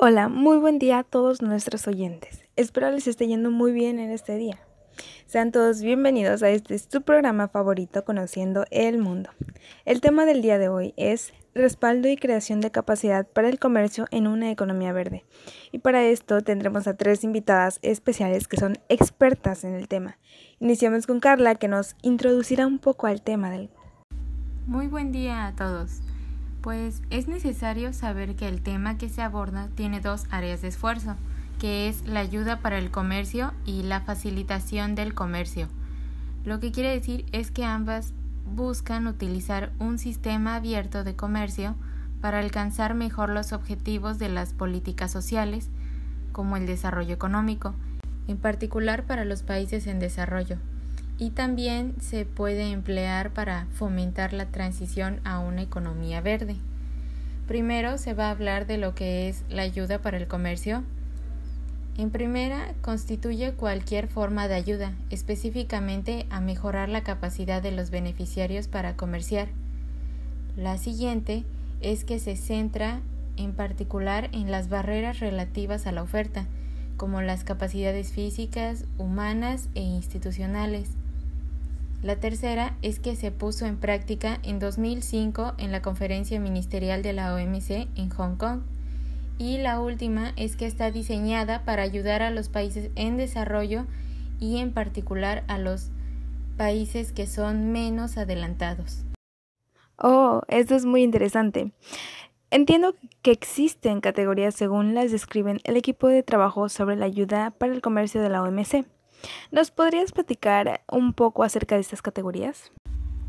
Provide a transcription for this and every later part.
Hola, muy buen día a todos nuestros oyentes. Espero les esté yendo muy bien en este día. Sean todos bienvenidos a este su programa favorito Conociendo el Mundo. El tema del día de hoy es respaldo y creación de capacidad para el comercio en una economía verde. Y para esto tendremos a tres invitadas especiales que son expertas en el tema. Iniciamos con Carla que nos introducirá un poco al tema del... Muy buen día a todos. Pues es necesario saber que el tema que se aborda tiene dos áreas de esfuerzo, que es la ayuda para el comercio y la facilitación del comercio. Lo que quiere decir es que ambas buscan utilizar un sistema abierto de comercio para alcanzar mejor los objetivos de las políticas sociales, como el desarrollo económico, en particular para los países en desarrollo y también se puede emplear para fomentar la transición a una economía verde. Primero se va a hablar de lo que es la ayuda para el comercio. En primera, constituye cualquier forma de ayuda, específicamente a mejorar la capacidad de los beneficiarios para comerciar. La siguiente es que se centra en particular en las barreras relativas a la oferta, como las capacidades físicas, humanas e institucionales. La tercera es que se puso en práctica en 2005 en la conferencia ministerial de la OMC en Hong Kong. Y la última es que está diseñada para ayudar a los países en desarrollo y en particular a los países que son menos adelantados. Oh, esto es muy interesante. Entiendo que existen categorías según las describen el equipo de trabajo sobre la ayuda para el comercio de la OMC. ¿Nos podrías platicar un poco acerca de estas categorías?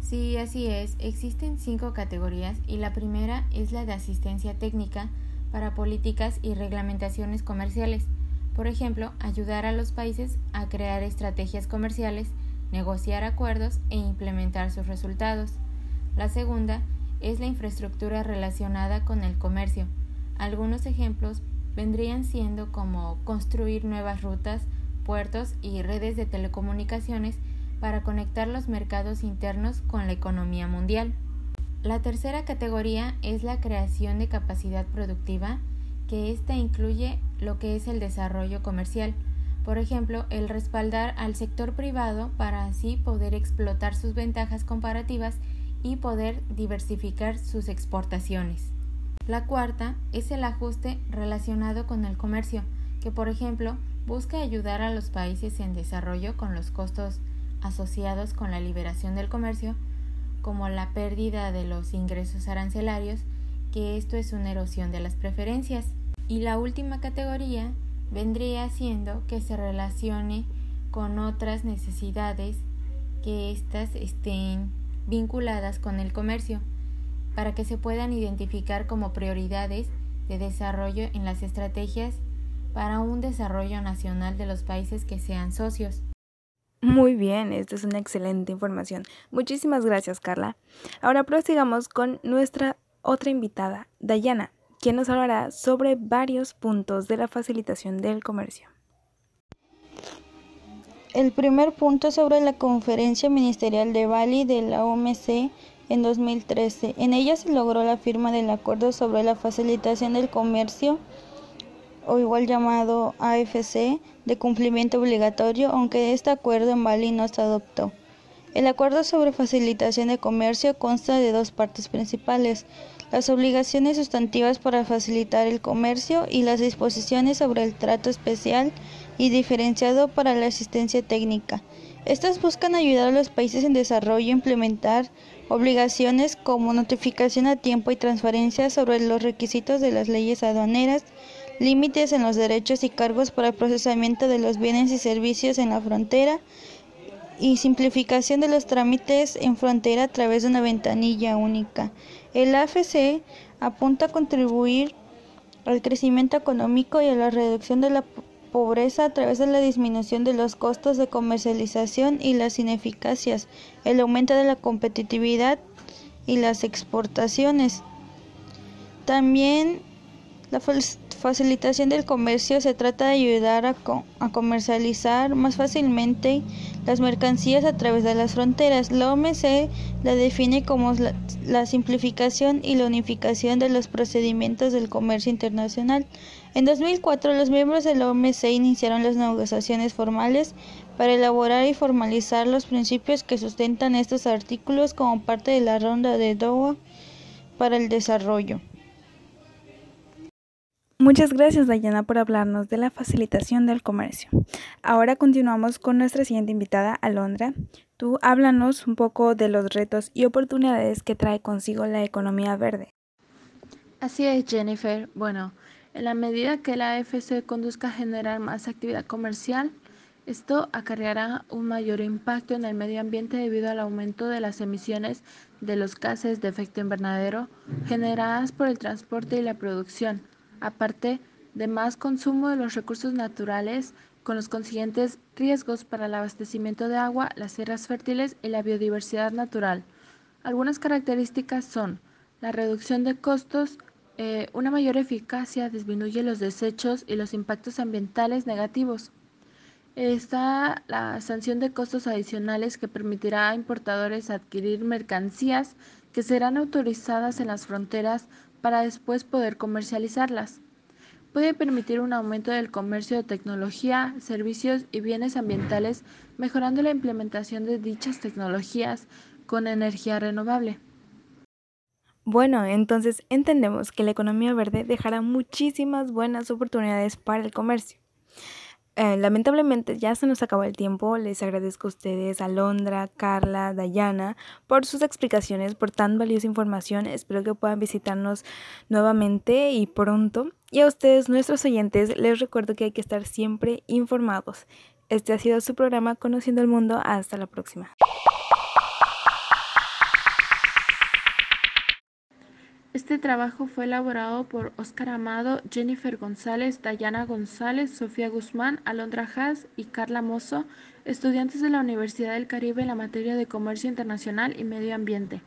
Sí, así es. Existen cinco categorías y la primera es la de asistencia técnica para políticas y reglamentaciones comerciales. Por ejemplo, ayudar a los países a crear estrategias comerciales, negociar acuerdos e implementar sus resultados. La segunda es la infraestructura relacionada con el comercio. Algunos ejemplos vendrían siendo como construir nuevas rutas, puertos y redes de telecomunicaciones para conectar los mercados internos con la economía mundial. La tercera categoría es la creación de capacidad productiva, que ésta incluye lo que es el desarrollo comercial, por ejemplo, el respaldar al sector privado para así poder explotar sus ventajas comparativas y poder diversificar sus exportaciones. La cuarta es el ajuste relacionado con el comercio, que por ejemplo busca ayudar a los países en desarrollo con los costos asociados con la liberación del comercio, como la pérdida de los ingresos arancelarios, que esto es una erosión de las preferencias. Y la última categoría vendría siendo que se relacione con otras necesidades que éstas estén vinculadas con el comercio, para que se puedan identificar como prioridades de desarrollo en las estrategias para un desarrollo nacional de los países que sean socios. Muy bien, esta es una excelente información. Muchísimas gracias, Carla. Ahora prosigamos con nuestra otra invitada, Dayana, quien nos hablará sobre varios puntos de la facilitación del comercio. El primer punto es sobre la conferencia ministerial de Bali de la OMC en 2013. En ella se logró la firma del acuerdo sobre la facilitación del comercio o igual llamado AFC de cumplimiento obligatorio, aunque este acuerdo en Bali no se adoptó. El acuerdo sobre facilitación de comercio consta de dos partes principales, las obligaciones sustantivas para facilitar el comercio y las disposiciones sobre el trato especial y diferenciado para la asistencia técnica. Estas buscan ayudar a los países en desarrollo a implementar obligaciones como notificación a tiempo y transparencia sobre los requisitos de las leyes aduaneras, límites en los derechos y cargos para el procesamiento de los bienes y servicios en la frontera y simplificación de los trámites en frontera a través de una ventanilla única. El AFC apunta a contribuir al crecimiento económico y a la reducción de la pobreza a través de la disminución de los costos de comercialización y las ineficacias, el aumento de la competitividad y las exportaciones. También la facilitación del comercio se trata de ayudar a, comercializar más fácilmente las mercancías a través de las fronteras. La OMC la define como la, simplificación y la unificación de los procedimientos del comercio internacional. En 2004, los miembros de la OMC iniciaron las negociaciones formales para elaborar y formalizar los principios que sustentan estos artículos como parte de la ronda de Doha para el desarrollo. Muchas gracias Dayana por hablarnos de la facilitación del comercio. Ahora continuamos con nuestra siguiente invitada, Alondra. Tú háblanos un poco de los retos y oportunidades que trae consigo la economía verde. Así es, Jennifer. Bueno, en la medida que la AFC conduzca a generar más actividad comercial, esto acarreará un mayor impacto en el medio ambiente debido al aumento de las emisiones de los gases de efecto invernadero generadas por el transporte y la producción aparte de más consumo de los recursos naturales con los consiguientes riesgos para el abastecimiento de agua, las tierras fértiles y la biodiversidad natural. Algunas características son la reducción de costos, eh, una mayor eficacia disminuye los desechos y los impactos ambientales negativos. Está la sanción de costos adicionales que permitirá a importadores adquirir mercancías que serán autorizadas en las fronteras para después poder comercializarlas. Puede permitir un aumento del comercio de tecnología, servicios y bienes ambientales, mejorando la implementación de dichas tecnologías con energía renovable. Bueno, entonces entendemos que la economía verde dejará muchísimas buenas oportunidades para el comercio. Eh, lamentablemente ya se nos acabó el tiempo. Les agradezco a ustedes, Alondra, Carla, Dayana, por sus explicaciones, por tan valiosa información. Espero que puedan visitarnos nuevamente y pronto. Y a ustedes, nuestros oyentes, les recuerdo que hay que estar siempre informados. Este ha sido su programa Conociendo el Mundo. Hasta la próxima. Este trabajo fue elaborado por Óscar Amado, Jennifer González, Dayana González, Sofía Guzmán, Alondra Haas y Carla Mozo, estudiantes de la Universidad del Caribe en la materia de Comercio Internacional y Medio Ambiente.